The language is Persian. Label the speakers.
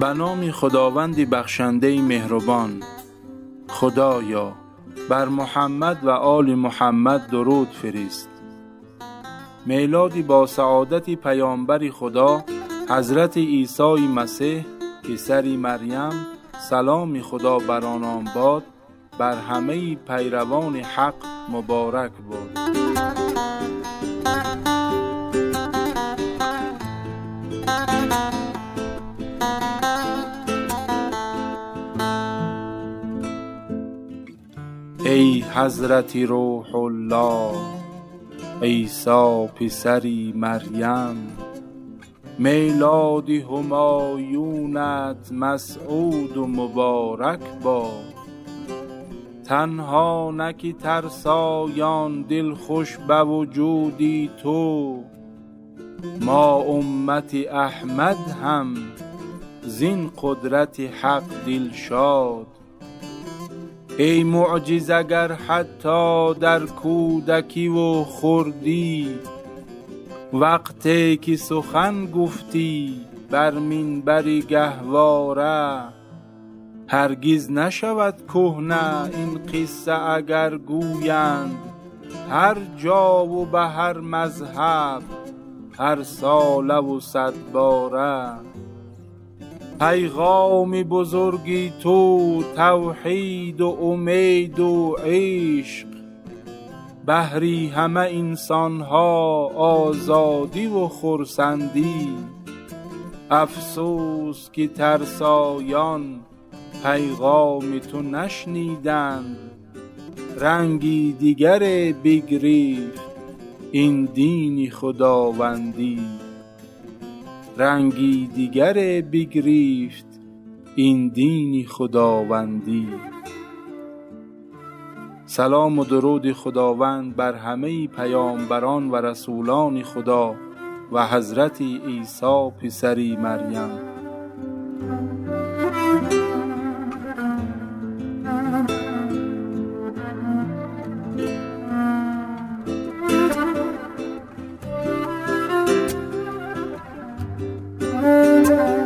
Speaker 1: به نام خداوندی بخشنده مهربان. خدایا بر محمد و آل محمد درود فرست میلادی با سعادت پیامبر خدا حضرت عیسی مسیح پسر مریم سلام خدا بر آنان باد بر همه پیروان حق مبارک باد. ای حضرت روح الله عیسی پسر مریم میلاد همایونت مسعود و مبارک باد تنها نه که ترسایان دلخوش به وجودی تو ما امت احمد هم زین قدرت حق دلشاد. ای معجزه گر حتی در کودکی و خردی وقتی که سخن گفتی بر منبر گهواره هرگز نشود کهنه این قصه اگر گویند. هر جا و به هر مذهب هر ساله و صد باره. پیغام بزرگ تو توحید و امید و عشق. بهر همه انسان ها آزادی و خرسندی. افسوس که ترسایان پیغام تو نشنیدند رنگی دیگر بگرفت این دین خداوندی. رنگی دیگر بگرفت این دین خداوندی. سلام و درود خداوند بر همه پیامبران و رسولان خدا و حضرت عیسی پسر مریم. Música